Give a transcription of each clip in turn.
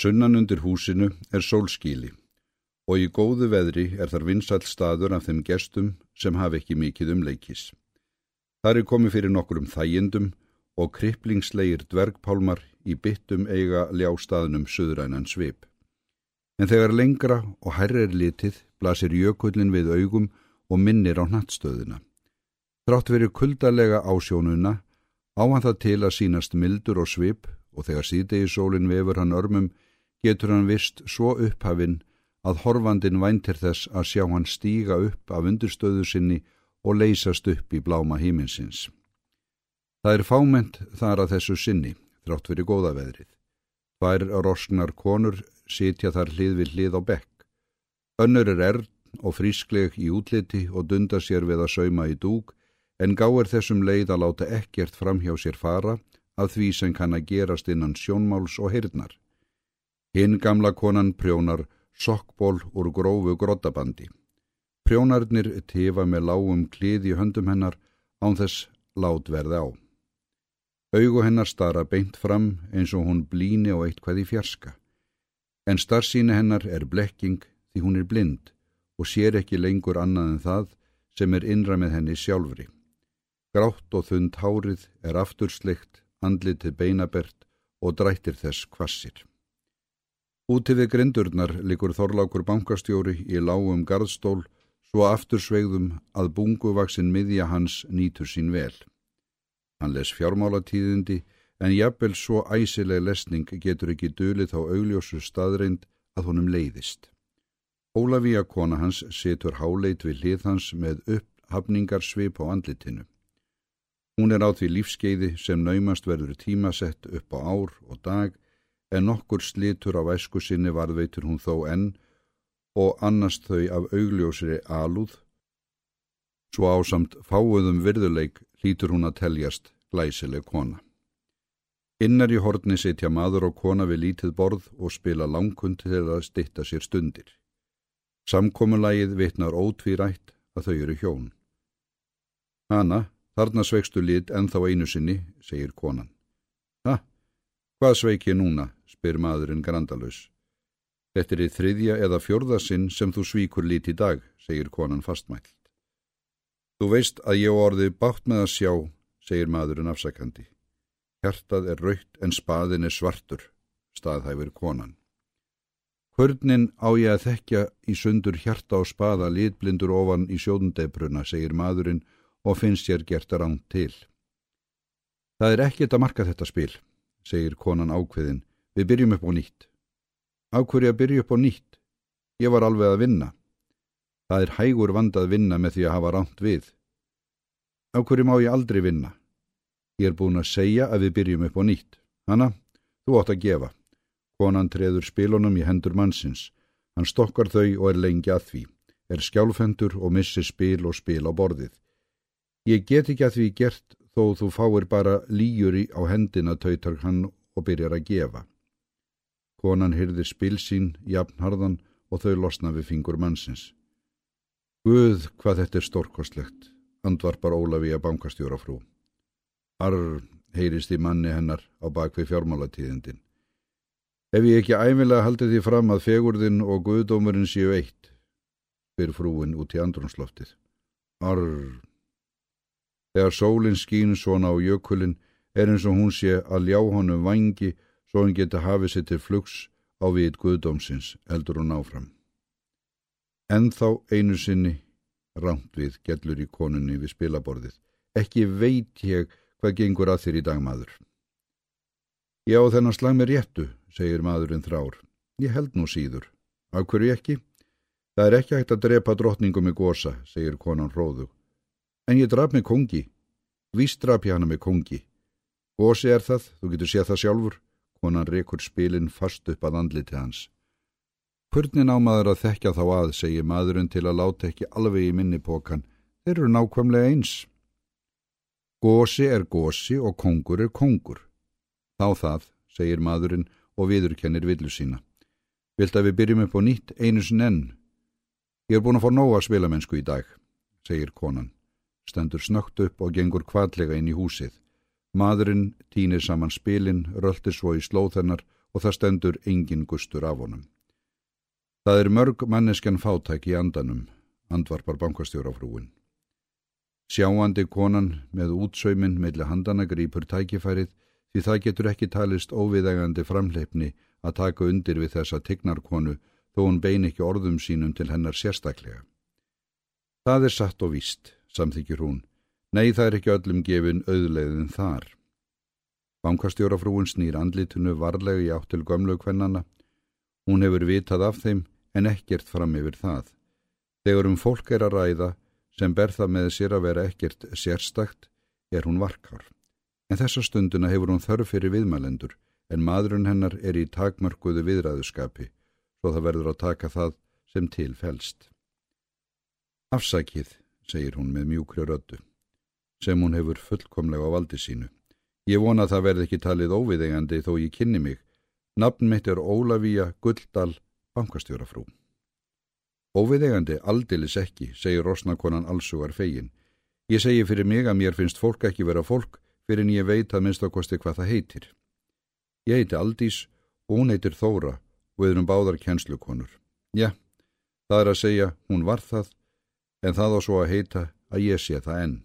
Sunnan undir húsinu er sólskíli og í góðu veðri er þar vinsall staður af þeim gestum sem hafi ekki mikið umleikis. Þar er komið fyrir nokkur um þægindum og kriplingslegir dvergpálmar í byttum eiga ljástaðnum söðrænan svip. En þegar lengra og herri er litið blasir jökullin við augum og minnir á nattstöðina. Þrátt verið kuldalega ásjónuna á hann það til að sínast mildur og svip og þegar síðdegi sólinn vefur hann örmum getur hann vist svo upphafinn að horfandin væntir þess að sjá hann stíga upp af undirstöðu sinni og leysast upp í bláma híminsins. Það er fáment þar að þessu sinni, þrátt fyrir góða veðrið. Tvær rosknar konur sitja þar hlið við hlið á bekk. Önnur er erð og frískleg í útliti og dunda sér við að sauma í dúg, en gáir þessum leið að láta ekkert fram hjá sér fara af því sem kann að gerast innan sjónmáls og heyrnar. Hinn gamla konan prjónar sokkból úr grófu grottabandi. Prjónarnir tefa með lágum klið í höndum hennar án þess lát verði á. Augu hennar stara beint fram eins og hún blíni og eitthvað í fjarska. En starfsíni hennar er blekking því hún er blind og sér ekki lengur annað en það sem er innra með henni sjálfri. Grátt og þund hárið er aftursleikt, andlitið beinabert og drættir þess kvassir. Úti við grindurnar likur Þorlákur bankastjóri í lágum gardstól svo aftursvegðum að bunguvaksin miðja hans nýtur sín vel. Hann les fjármálatíðindi en jafnvel svo æsileg lesning getur ekki dölið þá augljósu staðreind að honum leiðist. Ólafíja kona hans setur háleit við hlið hans með upphafningarsvip á andlitinu. Hún er á því lífskeiði sem naumast verður tímasett upp á ár og dag en nokkur slitur á væsku sinni varðveitur hún þó enn og annast þau af augljósri alúð. Svo ásamt fáuðum virðuleik hlítur hún að teljast glæsileg kona. Innar í horni sitja maður og kona við lítið borð og spila langkund til að stitta sér stundir. Samkomulægið vitnar ótvírætt að þau eru hjón. Hanna, þarna svegstu lit en þá einu sinni, segir konan. Hvað sveik ég núna? spyr maðurinn grandalus. Þetta er í þriðja eða fjörðasinn sem þú svíkur lít í dag, segir konan fastmælt. Þú veist að ég orði bátt með að sjá, segir maðurinn afsakandi. Hjartað er raukt en spaðin er svartur, staðhæfur konan. Hörnin á ég að þekja í sundur hjarta og spaða litblindur ofan í sjóðundebruna, segir maðurinn og finnst sér gert að ránt til. Það er ekkert að marka þetta spil, segir konan ákveðin Við byrjum upp á nýtt. Að byrja upp á nýtt? Ég var alveg að vinna. Það er hægur vand að vinna með því að hafa ránt við. Af hverju má ég aldrei vinna? Ég er búin að segja að við byrjum upp á nýtt. Hanna, þú átt að gefa. Konan treður spilunum í hendur mannsins. Hann stokkar þau og er lengi að því. Er skjálfendur og missir spil og spil á borðið. Ég get ekki að því gert þó þú fáir bara líjuri á hendina tautar hann og byrjar að gefa. Konan hyrðir spil sín, jafnharðan og þau losna við fingur mannsins. Guð, hvað þetta er stórkostlegt, andvarpar Ólafi að bankastjóra frú. Arr, heyrist í manni hennar á bakvið fjármálatíðindin. Ef ég ekki æfilega haldið því fram að fegurðin og guðdómurinn séu eitt, spyr frúin út í andrunsloftið. Arr, þegar sólinn skín svona á jökulinn er eins og hún sé að ljá honum vangi svo hann geta hafið sér til flugs á við guðdómsins, eldur hún áfram. En þá einu sinni rámt við gellur í konunni við spilaborðið. Ekki veit ég hvað gengur að þér í dagmaður. Já, þennan slag með réttu, segir maðurinn þrár. Ég held nú síður. Af hverju ekki? Það er ekki hægt að drepa drottningum með gósa, segir konan hróðu. En ég draf með kongi. Vist draf ég hana með kongi. Gósi er það, þú getur séð það sjálfur. Konan rekur spilin fast upp að andliti hans. Hvernig námaður að þekka þá að, segir maðurinn til að láta ekki alveg í minnipokan. Þeir eru nákvæmlega eins. Gósi er gósi og kongur er kongur. Þá það, segir maðurinn og viðurkennir villu sína. Vilt að við byrjum upp á nýtt einu sinn enn? Ég er búin að fá nóga spilamennsku í dag, segir konan. Stendur snögt upp og gengur kvallega inn í húsið. Maðurinn týnir saman spilin, röltir svo í slóð hennar og það stendur engin gustur af honum. Það er mörg manneskjan fátæk í andanum, andvarpar bankastjórafrúin. Sjáandi konan með útsaumin meðle handana grýpur tækifærið því það getur ekki talist óviðægandi framleipni að taka undir við þessa tignarkonu þó hún bein ekki orðum sínum til hennar sérstaklega. Það er satt og víst, samþykir hún. Nei, það er ekki öllum gefin auðleiðin þar. Bankastjórafrúin snýr andlitunu varlega í áttil gömlu kvennana. Hún hefur vitað af þeim en ekkert fram yfir það. Þegar um fólk er að ræða sem ber það með sér að vera ekkert sérstakt er hún varkar. En þessa stunduna hefur hún þörf fyrir viðmælendur en maðurinn hennar er í takmörkuðu viðræðuskapi svo það verður að taka það sem til fælst. Afsakið, segir hún með mjúkri rödu, sem hún hefur fullkomlega á valdi sínu. Ég vona að það verði ekki talið óviðegandi þó ég kynni mig. Nafn mitt er Ólavíja Gulldal, bankastjórafrú. Óviðegandi aldilis ekki, segir Rosnakonan allsugar fegin. Ég segi fyrir mig að mér finnst fólk ekki vera fólk fyrir en ég veit að minnst okkosti hvað það heitir. Ég heiti Aldís og hún heitir Þóra og við erum báðar kjenslukonur. Já, það er að segja hún var það, en það á svo að heita að ég sé það enn.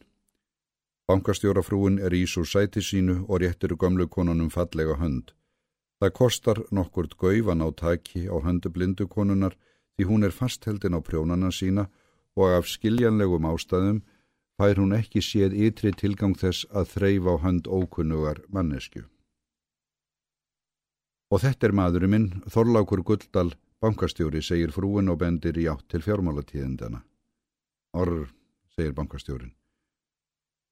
Bankastjórafrúin er ís úr sæti sínu og réttir gömlu konunum fallega hönd. Það kostar nokkurt gauvan á taki á höndu blindu konunar því hún er fastheldin á prjónana sína og af skiljanlegum ástæðum fær hún ekki séð ytri tilgang þess að þreyfa á hönd ókunnugar mannesku. Og þetta er maðurinn minn, Þorlákur Gulldal, bankastjóri, segir frúin og bendir í átt til fjármálatíðindana. Orr, segir bankastjórin.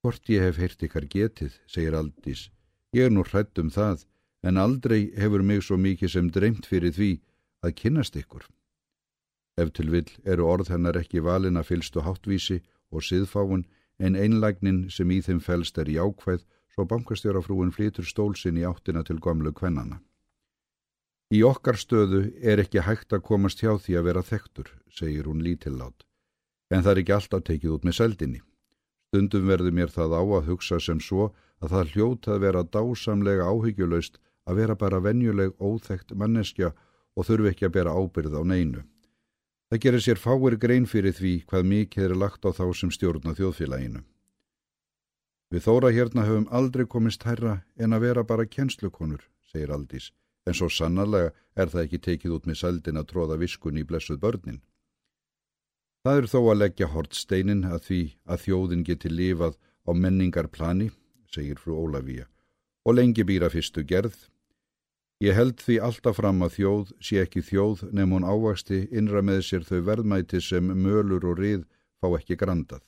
Hvort ég hef heyrt ykkar getið, segir Aldís. Ég er nú hrætt um það, en aldrei hefur mig svo mikið sem dreymt fyrir því að kynnast ykkur. Ef til vill eru orð hennar ekki valin að fylstu háttvísi og siðfáun, en einlægnin sem í þeim fælst er jákvæð, svo bankastjórafrúin flytur stólsinn í áttina til gamlu kvennana. Í okkar stöðu er ekki hægt að komast hjá því að vera þektur, segir hún lítillát, en það er ekki alltaf tekið út með seldinni. Stundum verður mér það á að hugsa sem svo að það hljóta að vera dásamlega áhyggjulaust að vera bara venjuleg óþekkt manneskja og þurfi ekki að bera ábyrð á neinu. Það gerir sér fáir grein fyrir því hvað mikið er lagt á þá sem stjórna þjóðfélaginu. Við þóra hérna höfum aldrei komist herra en að vera bara kjenslukonur, segir Aldís en svo sannarlega er það ekki tekið út með saldin að tróða viskun í blessuð börnin. Það er þó að leggja hortsteinin að því að þjóðin geti lifað á menningarplani, segir frú Ólavíja, og lengi býra fyrstu gerð. Ég held því alltaf fram að þjóð sé ekki þjóð nefn hún ávasti innra með sér þau verðmæti sem mölur og rið fá ekki grandað.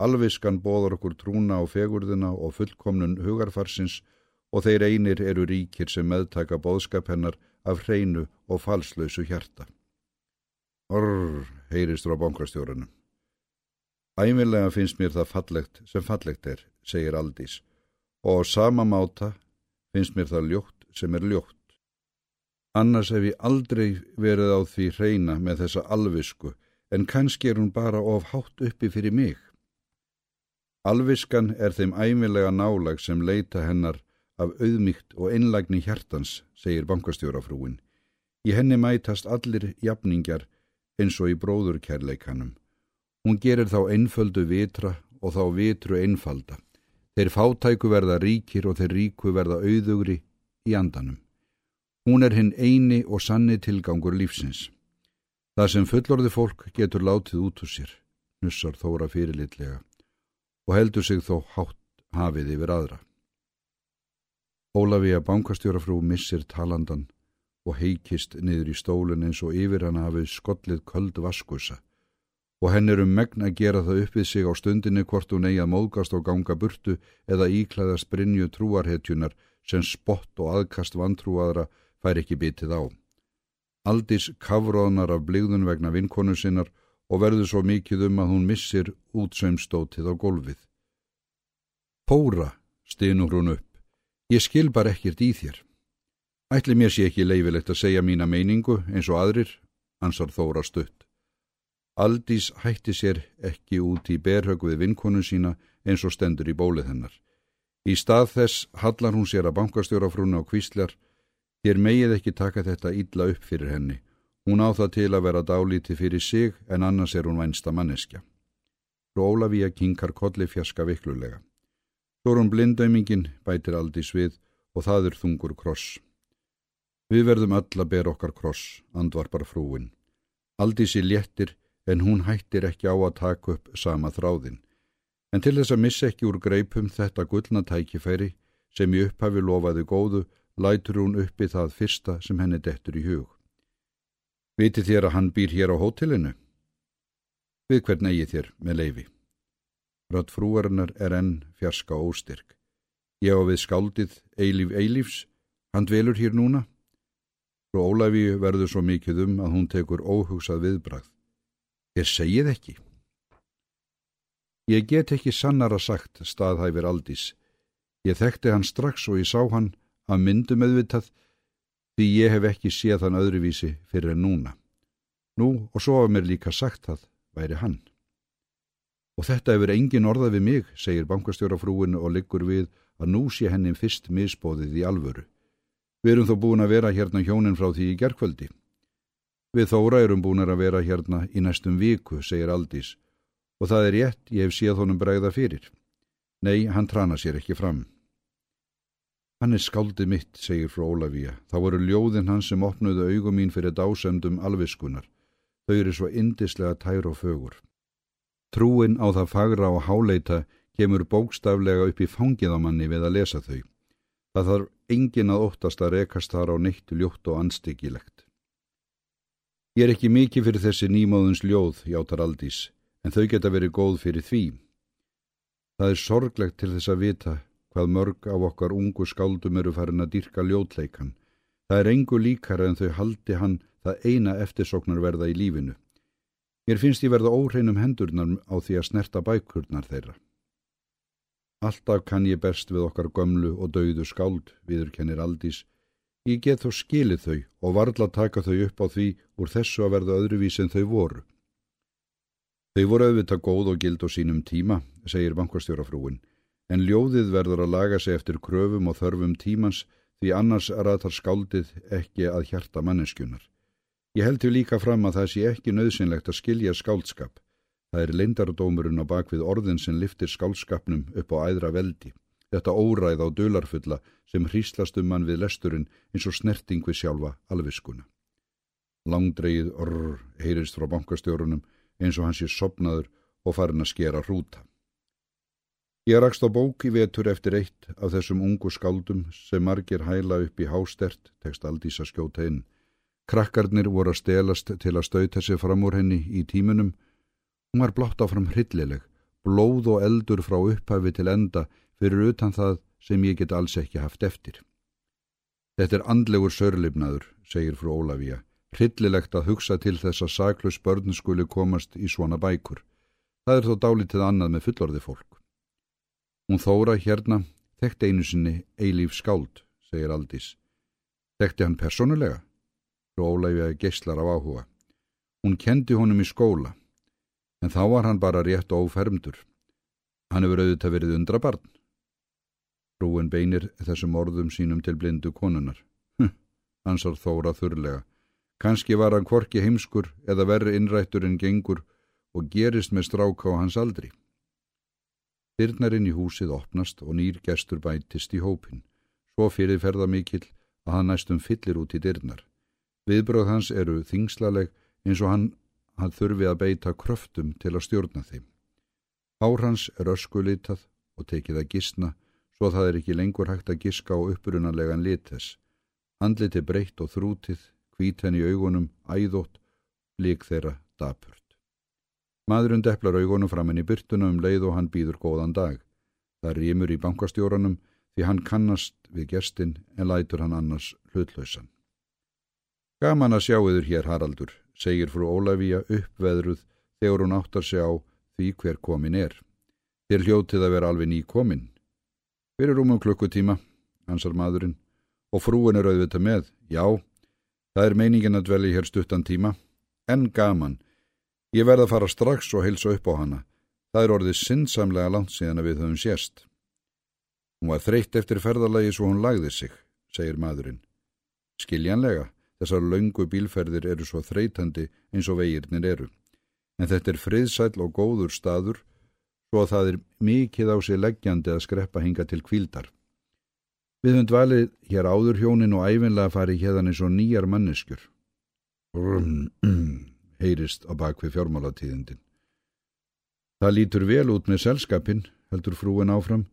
Alviskan bóðar okkur trúna á fegurðina og fullkomnun hugarfarsins og þeir einir eru ríkir sem meðtaka bóðskap hennar af hreinu og falslausu hjarta. Orr, heyrist frá bankastjórunum. Æmilega finnst mér það fallegt sem fallegt er, segir Aldís, og sama máta finnst mér það ljótt sem er ljótt. Annars hef ég aldrei verið á því hreina með þessa alvisku, en kannski er hún bara of hátt uppi fyrir mig. Alviskan er þeim æmilega nálag sem leita hennar af auðmygt og einlægni hjartans, segir bankastjórafrúin. Í henni mætast allir jafningar eins og í bróðurkærleikanum. Hún gerir þá einföldu vitra og þá vitru einfalda. Þeir fátæku verða ríkir og þeir ríku verða auðugri í andanum. Hún er hinn eini og sanni tilgangur lífsins. Það sem fullorði fólk getur látið út úr sér, nussar þóra fyrirlitlega og heldur sig þó hátt hafið yfir aðra. Ólafíja bankastjórafrú missir talandan og heikist niður í stólun eins og yfir hana hafið skollið köld vaskusa og henn er um megn að gera það upp við sig á stundinni hvort hún eigi að móðgast og ganga burtu eða íklæðast brinju trúarhetjunar sem spott og aðkast vantrúaðra fær ekki bitið á. Aldís kavróðnar af bligðun vegna vinkonu sinnar og verður svo mikið um að hún missir útsaumstótið á golfið. Póra, stynur hún upp. Ég skil bara ekkert í þér. Ætli mér sé ekki leifilegt að segja mína meiningu eins og aðrir, ansar Þóra stutt. Aldís hætti sér ekki út í berhög við vinkonu sína eins og stendur í bólið hennar. Í stað þess hallar hún sér að bankastjórafrúna og kvíslar, Þér megið ekki taka þetta illa upp fyrir henni. Hún á það til að vera dálíti fyrir sig en annars er hún vænsta manneskja. Frú Ólafíja kinkar kolli fjaska viklulega. Svo er hún blindauðmingin, bætir aldrei svið og það er þungur kross. Við verðum öll að bera okkar kross, andvarpar frúin. Sér léttir en hún hættir ekki á að taka upp sama þráðin. En til þess að missa ekki úr greipum þetta gullna tækifæri sem í upphafi lofaði góðu lætur hún uppi það fyrsta sem henni dettur í hug. Viti þér að hann býr hér á hótelinu? Við hvern eigi þér með leifi. Rött frúarinnar er enn fjarska óstyrk. Ég á við skáldið Eilíf Eilífs, hann dvelur hér núna. Frú Ólafi verður svo mikið um að hún tekur óhugsað viðbrað. Ég segið ekki. Ég get ekki sannara sagt, staðhæfir Aldís. Ég þekkti hann strax og ég sá hann að myndum auðvitað því ég hef ekki séð þann öðruvísi fyrir en núna. Nú og svo hafa mér líka sagt það, væri hann. Og þetta hefur engin orðað við mig, segir bankastjórafrúin og liggur við að nú sé henni fyrst misbóðið í alvöru. Við erum þó búin að vera hérna hjónin frá því í gerkvöldi. Við þóra erum búin að vera hérna í næstum viku, segir Aldís, og það er rétt, ég hef séð honum bregða fyrir. Nei, hann trana sér ekki fram. Hann er skáldið mitt, segir frá Ólafíja. Þá voru ljóðin hans sem opnuðu augum mín fyrir dásendum alviskunar. Þau eru svo indislega tær og fögur. Trúin á það fagra og háleita kemur bókstaflega upp í fangiðamanni við að lesa þau. Það þarf engin að óttast að rekast þar á neitt ljótt og anstyggilegt. Ég er ekki mikið fyrir þessi nýmáðuns ljóð, játar Aldís, en þau geta verið góð fyrir því. Það er sorglegt til þess að vita hvað mörg af okkar ungu skáldum eru farin að dyrka ljótleikan. Það er engu líkara en þau haldi hann það eina eftirsoknarverða í lífinu. Mér finnst ég verða óhreinum hendurnar á því að snerta bækurnar þeirra. Alltaf kann ég best við okkar gömlu og dauðu skáld, viður kennir Aldís. Ég get þó skilið þau og varðla taka þau upp á því úr þessu að verða öðruvís en þau voru. Þau voru auðvitað góð og gild á sínum tíma, segir bankastjórafrúin en ljóðið verður að laga sig eftir kröfum og þörfum tímans því annars ratar skáldið ekki að hjarta manneskjunar. Ég held því líka fram að það sé ekki nöðsynlegt að skilja skáldskap. Það er leindardómurinn á bakvið orðin sem liftir skáldskapnum upp á æðra veldi. Þetta óræð á dölarfulla sem hríslast um mann við lesturinn eins og snerting við sjálfa alviskuna. Langdreið orr heyrist frá bankastjórunum eins og hans sé sopnaður og farin að skera hrúta. Ég rakst á bók í vetur eftir eitt af þessum ungu skáldum sem margir hæla upp í hástert, tekst aldís að skjóta inn. Krakkarnir voru að stelast til að stauta sig fram úr henni í tímunum. Hún var blátt áfram hryllileg, blóð og eldur frá upphafi til enda fyrir utan það sem ég get alls ekki haft eftir. Þetta er andlegur sörlifnaður, segir frú Ólafíja. Hryllilegt að hugsa til þess að saklus börn skuli komast í svona bækur. Það er þó dálítið annað með fullorði fólk. Hún þóra hérna, þekkti einu sinni eilíf skáld, segir Aldís. Þekkti hann personulega? Rólæfiði geyslar af áhuga. Hún kendi honum í skóla, en þá var hann bara rétt ófermdur. Hann hefur auðvitað verið undra barn. Rúin beinir þessum orðum sínum til blindu konunar. Hm, ansar þóra þurrlega. Kanski var hann kvorki heimskur eða verri innrættur en gengur og gerist með stráka á hans aldri. Dyrnarinn í húsið opnast og nýr gestur bætist í hópin. Svo fyrirferða mikill að hann næstum fyllir út í dyrnar. Viðbröð hans eru þingslaleg eins og hann, hann þurfi að beita kröftum til að stjórna þeim. Hár hans er öskulitað og tekið að gísna svo það er ekki lengur hægt að gíska á upprunanlegan lites. Handliti breytt og þrútið, hvít henni í augunum, æðótt, lík þeirra dapurt. Maðurinn depplar augunum fram henni byrtuna um leið og hann býður góðan dag. Það rýmur í bankastjóranum því hann kannast við gerstinn en lætur hann annars hlutlausan. Gaman að sjá yfir hér Haraldur, segir frú Ólafíja uppveðruð þegar hún áttar sig á því hver komin er. Þér hljótið að vera alveg ný komin. Fyrir um um klukkutíma, hansar maðurinn, og frúin er auðvitað með. Já, það er meiningin að dvelja hér stuttan tíma, en gaman, Ég verð að fara strax og heilsa upp á hana. Það er orðið sinnsamlega langt síðan að við höfum sérst. Hún var þreytt eftir ferðalagi svo hún lagði sig, segir maðurinn. skiljanlega, þessar laungu bílferðir eru svo þreytandi eins og vegirnir eru. En þetta er friðsæl og góður staður, svo að það er mikið á sig leggjandi að skreppa hinga til kvíldar. Við höfum dvalið hér áður hjónin og æfinlega farið hérðan eins og nýjar manneskjur. heyrist á bakvið fjármálatíðindin. Það lítur vel út með selskapin, heldur frúin áfram.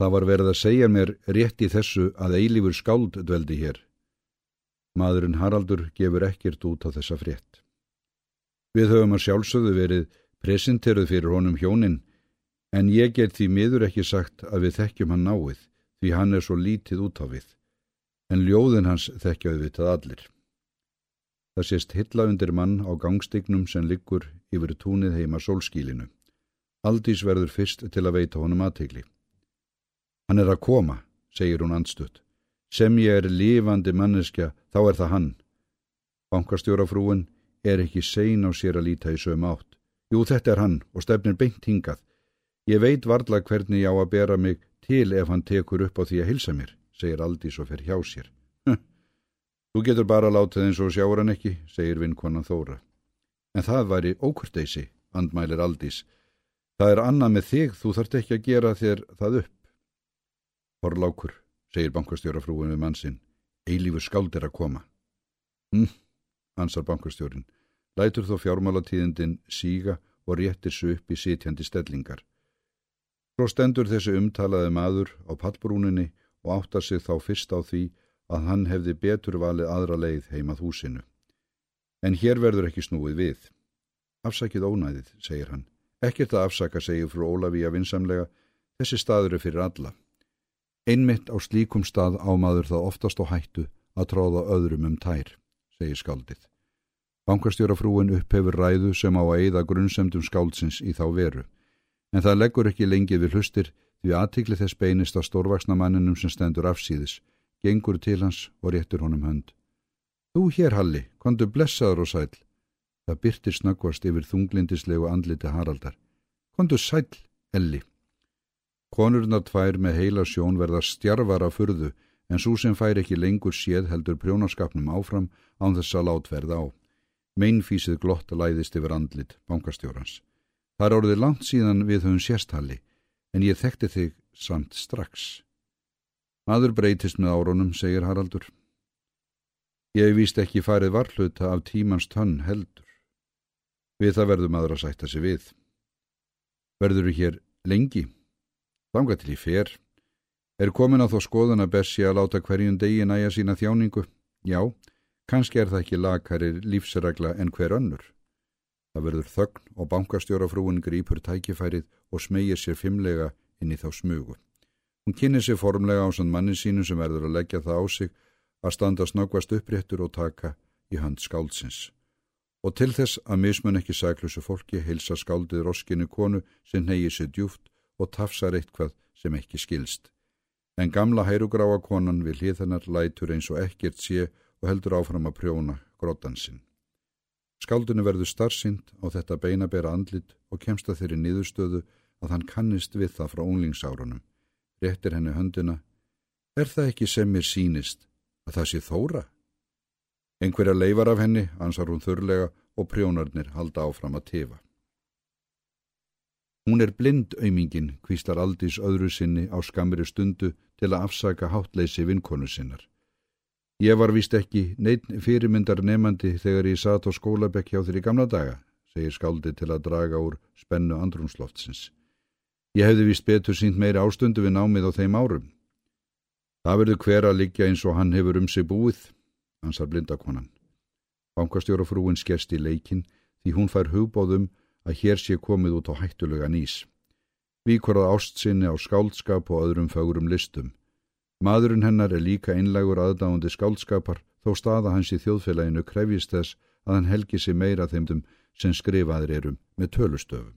Það var verið að segja mér rétt í þessu að eilífur skáld dveldi hér. Maðurinn Haraldur gefur ekkert út á þessa frétt. Við höfum að sjálfsögðu verið presenteruð fyrir honum hjónin, en ég get því miður ekki sagt að við þekkjum hann náið, því hann er svo lítið út á við, en ljóðin hans þekkjaðu við það allir. Það sést hilla undir mann á gangstignum sem liggur yfir túnið heima sólskílinu. Aldís verður fyrst til að veita honum aðtegli. Hann er að koma, segir hún andstutt. Sem ég er lifandi manneskja, þá er það hann. Bankastjórafrúin er ekki sein á sér að líta í söm átt. Jú, þetta er hann og stefnir beint hingað. Ég veit varla hvernig ég á að bera mig til ef hann tekur upp á því að hilsa mér, segir Aldís og fer hjá sér. Þú getur bara látið eins og sjáur hann ekki, segir vinkvannan Þóra. En það væri ókurteysi, andmælir Aldís. Það er annað með þig, þú þart ekki að gera þér það upp. Horlákur, segir bankastjórafrúin við mannsinn, eilífur skáld er að koma. Hm, ansar bankastjórin, lætur þó fjármálatíðindin síga og réttir svo upp í sitjandi stellingar. Svo stendur þessi umtalaði maður á pallbrúninni og áttar sig þá fyrst á því að hann hefði betur valið aðra leið heimað húsinu. En hér verður ekki snúið við. Afsakið ónæðið, segir hann. Ekkert að afsaka, segir frú Ólafíja vinsamlega, þessi staður er fyrir alla. Einmitt á slíkum stað ámaður það oftast á hættu að tróða öðrum um tær, segir skaldið. Bankastjórafrúin upphefur ræðu sem á að eigða grunnsemdum skáldsins í þá veru, en það leggur ekki lengið við hlustir því aðtikli þess beinist að stórvaksna manninum sem stendur afsýðis, gengur til hans og réttur honum hönd. Þú hér, Halli, kontu blessaður og sæl. Það byrtir snakvast yfir þunglindislegu andliti Haraldar. Kontu sæl, Elli. Konurna tvær með heila sjón verða stjarfara furðu en svo sem fær ekki lengur séð heldur prjónaskapnum áfram án þess að lát verða á. Meinfísið glott læðist yfir andlit, bankastjórans. Það er orðið langt síðan við höfum sérsthalli en ég þekkti þig samt strax. Maður breytist með árunum, segir Haraldur. Ég víst ekki farið varhluta af tímans tönn heldur. Við það verðum aðra að sætta sig við. Verður þú hér lengi? Þanga til í fer. Er komin á þó skoðan að Bessi að láta hverjum degi næja sína þjáningu? Já, kannski er það ekki lakarir lífsregla en hver önnur. Það verður þögn og bankastjórafrúin grýpur tækifærið og smegir sér fimmlega inn í þá smugu. Hún kynni sig formlega á sann manni sínu sem verður að leggja það á sig að standa snöggvast uppréttur og taka í hand skáldsins. Og til þess að mismun ekki sæklusu fólki heilsa skáldið roskinu konu sem neyir sér djúft og tafsar eitthvað sem ekki skilst. En gamla hærugráa konan vil híðanar lætur eins og ekkert sé og heldur áfram að prjóna grótansinn. Skáldinu verður starfsind á þetta beinabera andlit og kemst að þeirri niðurstöðu að hann kannist við það frá unglingsárunum réttir henni höndina. Er það ekki sem mér sínist að það sé þóra? Einhverja leifar af henni, ansar hún þurrlega og prjónarnir halda áfram að tefa. Hún er blind auðmingin, kvíslar aldís öðru sinni á skamri stundu til að afsaka hátleysi vinkonu sinnar. Ég var vist ekki neitt fyrirmyndar nefandi þegar ég satt á skólabekk hjá þér í gamla daga, segir skáldi til að draga úr spennu andrumsloftsins. Ég hefði vist betur sínt meiri ástundu við námið á þeim árum. Það verður hver að liggja eins og hann hefur um sig búið, ansar blindakonan. Bankastjórafrúin skerst í leikin því hún fær hugbóðum að hér sé komið út á hættulega nýs. Víkorað ástsinni á skáldskap og öðrum fögurum listum. Madurinn hennar er líka einlegur aðdáðandi skáldskapar þó staða hans í þjóðfélaginu krefjist þess að hann helgi sig meira þeimdum sem skrifaðir erum með tölustöfum.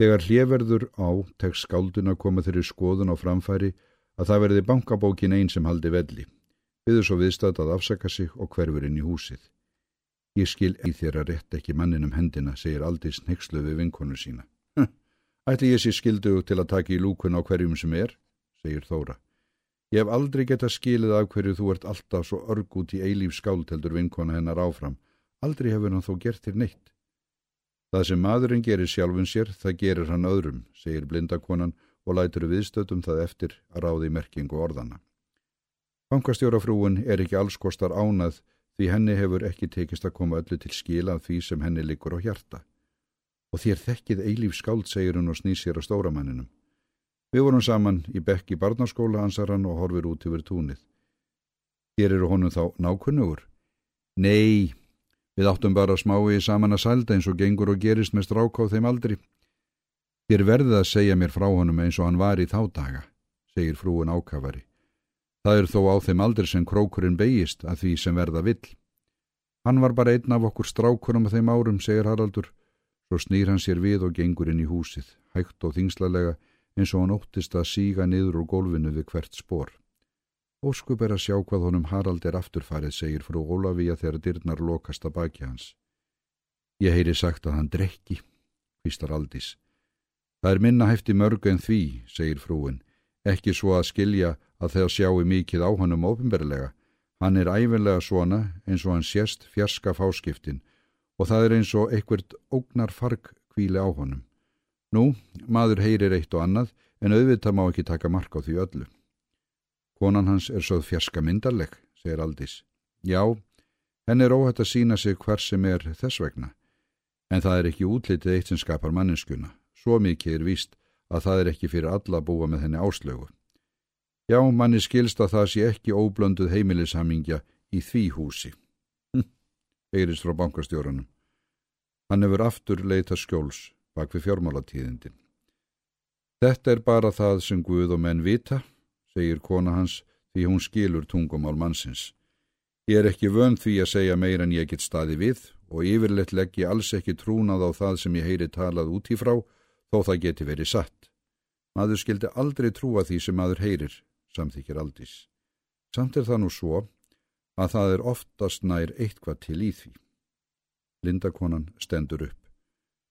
Þegar hljefverður á tekst skáldun að koma þeirri skoðun á framfæri að það verði bankabókin einn sem haldi velli. Viður svo viðstat að afsaka sig og hverfur inn í húsið. Ég skil í þér að rétt ekki manninum hendina, segir aldrei snyggslu við vinkonu sína. Ætli ég sé skildu til að taka í lúkun á hverjum sem er, segir Þóra. Ég hef aldrei getað skilið af hverju þú ert alltaf svo örg út í eilíf skáld heldur vinkona hennar áfram. Aldrei hefur hann þó gert þér neitt. Það sem maðurinn gerir sjálfun sér, það gerir hann öðrum, segir blindakonan og lætur viðstötum það eftir að ráði merkingu orðana. Bankastjórafrúin er ekki alls kostar ánað því henni hefur ekki tekist að koma öllu til skila því sem henni likur á hjarta. Og þér þekkið eilíf skáld, segir hún og snýsir á stóramanninum. Við vorum saman í bekk í barnaskóla ansar hann og horfir út yfir túnið. Hér eru honum þá nákunnugur? Nei, við áttum bara smái saman að sælda eins og gengur og gerist með strák á þeim aldri. Þér verðið að segja mér frá honum eins og hann var í þá daga, segir frúin ákafari. Það er þó á þeim aldri sem krókurinn beigist að því sem verða vill. Hann var bara einn af okkur strákurum að þeim árum, segir Haraldur. Svo snýr hann sér við og gengur inn í húsið, hægt og þingslalega, eins og hann óttist að síga niður úr gólfinu við hvert spór. Óskup er að sjá hvað honum Harald er afturfarið, segir frú Ólafíja þegar dyrnar lokast að baki hans. Ég heyri sagt að hann drekki, hvistar Aldís. Það er minna hefti mörg en því, segir frúin, ekki svo að skilja að þegar sjáu mikið á hannum ofinberlega. Hann er æfinlega svona eins og hann sést fjarska fáskiptin og það er eins og einhvert ógnar farg kvíli á honum. Nú, maður heyrir eitt og annað, en auðvitað má ekki taka mark á því öllu. Konan hans er sögð fjerska myndarleg, segir Aldís. Já, henn er óhætt að sína sig hver sem er þess vegna. En það er ekki útlitið eitt sem skapar manninskuna. Svo mikið er víst að það er ekki fyrir alla að búa með henni áslögu. Já, manni skilst að það sé ekki óblönduð heimilishamingja í því húsi. Hm, heyrist frá bankastjórunum. Hann hefur aftur leita skjóls bak við fjármálatíðindin. Þetta er bara það sem Guð og menn vita, segir kona hans því hún skilur tungumál mannsins. Ég er ekki vönd því að segja meir en ég get staði við og yfirleitt legg ég alls ekki trúnað á það sem ég heyri talað út í frá þó það geti verið satt. Maður skildi aldrei trúa því sem maður heyrir, samþykir aldís. Samt er það nú svo að það er oftast nær eitthvað til í því. Lindakonan stendur upp.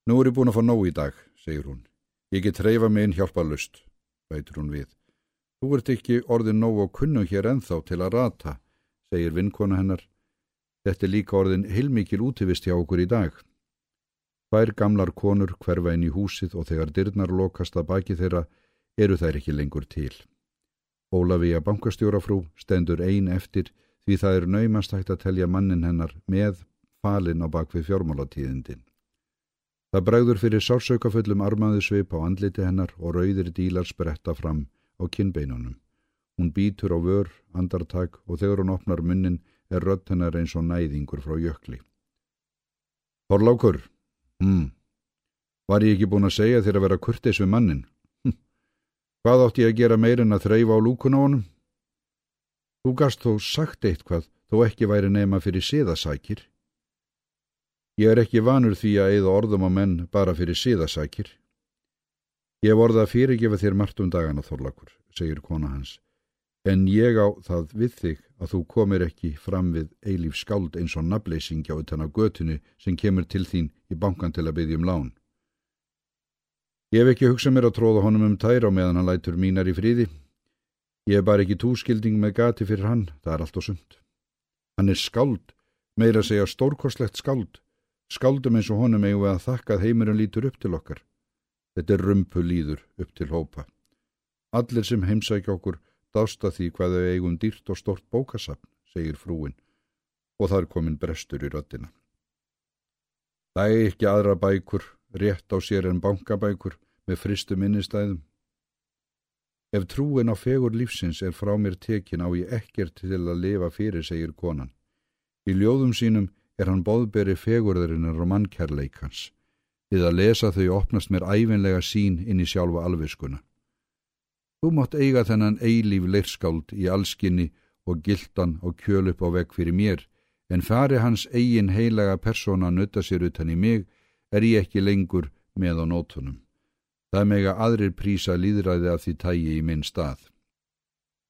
Nú er ég búin að fá nóg í dag, segir hún. Ég get reyfa mig inn hjálparlust, bætur hún við. Þú ert ekki orðin nóg og kunnu hér enþá til að rata, segir vinkona hennar. Þetta er líka orðin heilmikil útivist hjá okkur í dag. Tvær gamlar konur hverfa inn í húsið og þegar dyrnar lokast að baki þeirra eru þær ekki lengur til. Ólafíja bankastjórafrú stendur ein eftir því það er naumast hægt að telja mannin hennar með falin á bakvið fjármálatíðindin. Það bregður fyrir sársaukafullum armaðu svip á andliti hennar og rauðir dílar spretta fram á kinnbeinunum. Hún býtur á vör, andartak og þegar hún opnar munnin er rött hennar eins og næðingur frá jökli. Þorlákur, hm, var ég ekki búin að segja þér að vera kurtis við mannin? Hm, hvað átt ég að gera meirinn að þreyfa á lúkun á honum? Þú gast þó sagt eitthvað þó ekki væri nema fyrir siðasækir. Ég er ekki vanur því að eða orðum á menn bara fyrir síðasækir. Ég vorða að fyrirgefa þér margt um dagana, Þorlakur, segir kona hans, en ég á það við þig að þú komir ekki fram við eilíf skáld eins og nafleysingja utan á götunu sem kemur til þín í bankan til að byggja um lán. Ég hef ekki hugsað mér að tróða honum um tæra meðan hann lætur mínar í fríði. Ég hef bara ekki túskilding með gati fyrir hann, það er allt og sund. Hann er skáld, meira að segja stórkoslegt skáld, Skaldum eins og honum eigum við að þakka að heimurinn lítur upp til okkar. Þetta er rumpu líður upp til hópa. Allir sem heimsækja okkur dásta því hvað þau eigum dýrt og stort bókasapn, segir frúin, og þar komin brestur í röttina. Það er ekki aðra bækur, rétt á sér en bankabækur, með fristu minnistæðum. Ef trúin á fegur lífsins er frá mér tekin á ég ekkert til að lifa fyrir, segir konan. Í ljóðum sínum er hann bóðberi fegurðarinnar og mannkærleikans. Við að lesa þau opnast mér æfinlega sín inn í sjálfa alviskuna. Þú mátt eiga þennan eilíf leirskáld í allskinni og gildan og kjöl upp á vegg fyrir mér, en fari hans eigin heilaga persóna nutta sér utan í mig, er ég ekki lengur með á nótunum. Það mega aðrir prísa líðræði að því tægi í minn stað.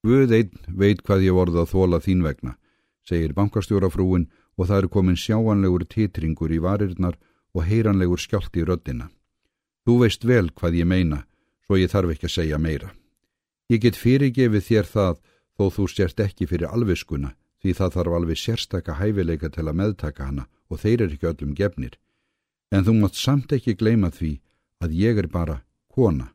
Guð einn veit hvað ég vorða að þóla þín vegna, segir bankastjórafrúin og það er komin sjáanlegur titringur í varirnar og heyranlegur skjált í röddina. Þú veist vel hvað ég meina, svo ég þarf ekki að segja meira. Ég get fyrirgefið þér það þó þú sért ekki fyrir alviskuna því það þarf alveg sérstaka hæfileika til að meðtaka hana og þeir eru ekki öllum gefnir. En þú mátt samt ekki gleyma því að ég er bara kona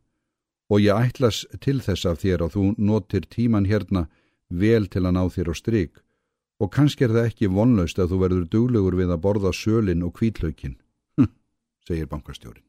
og ég ætlas til þess af þér að þú notir tíman hérna vel til að ná þér á stryk og kannski er það ekki vonlaust að þú verður duglegur við að borða sölin og kvítlaukin, segir bankastjórin.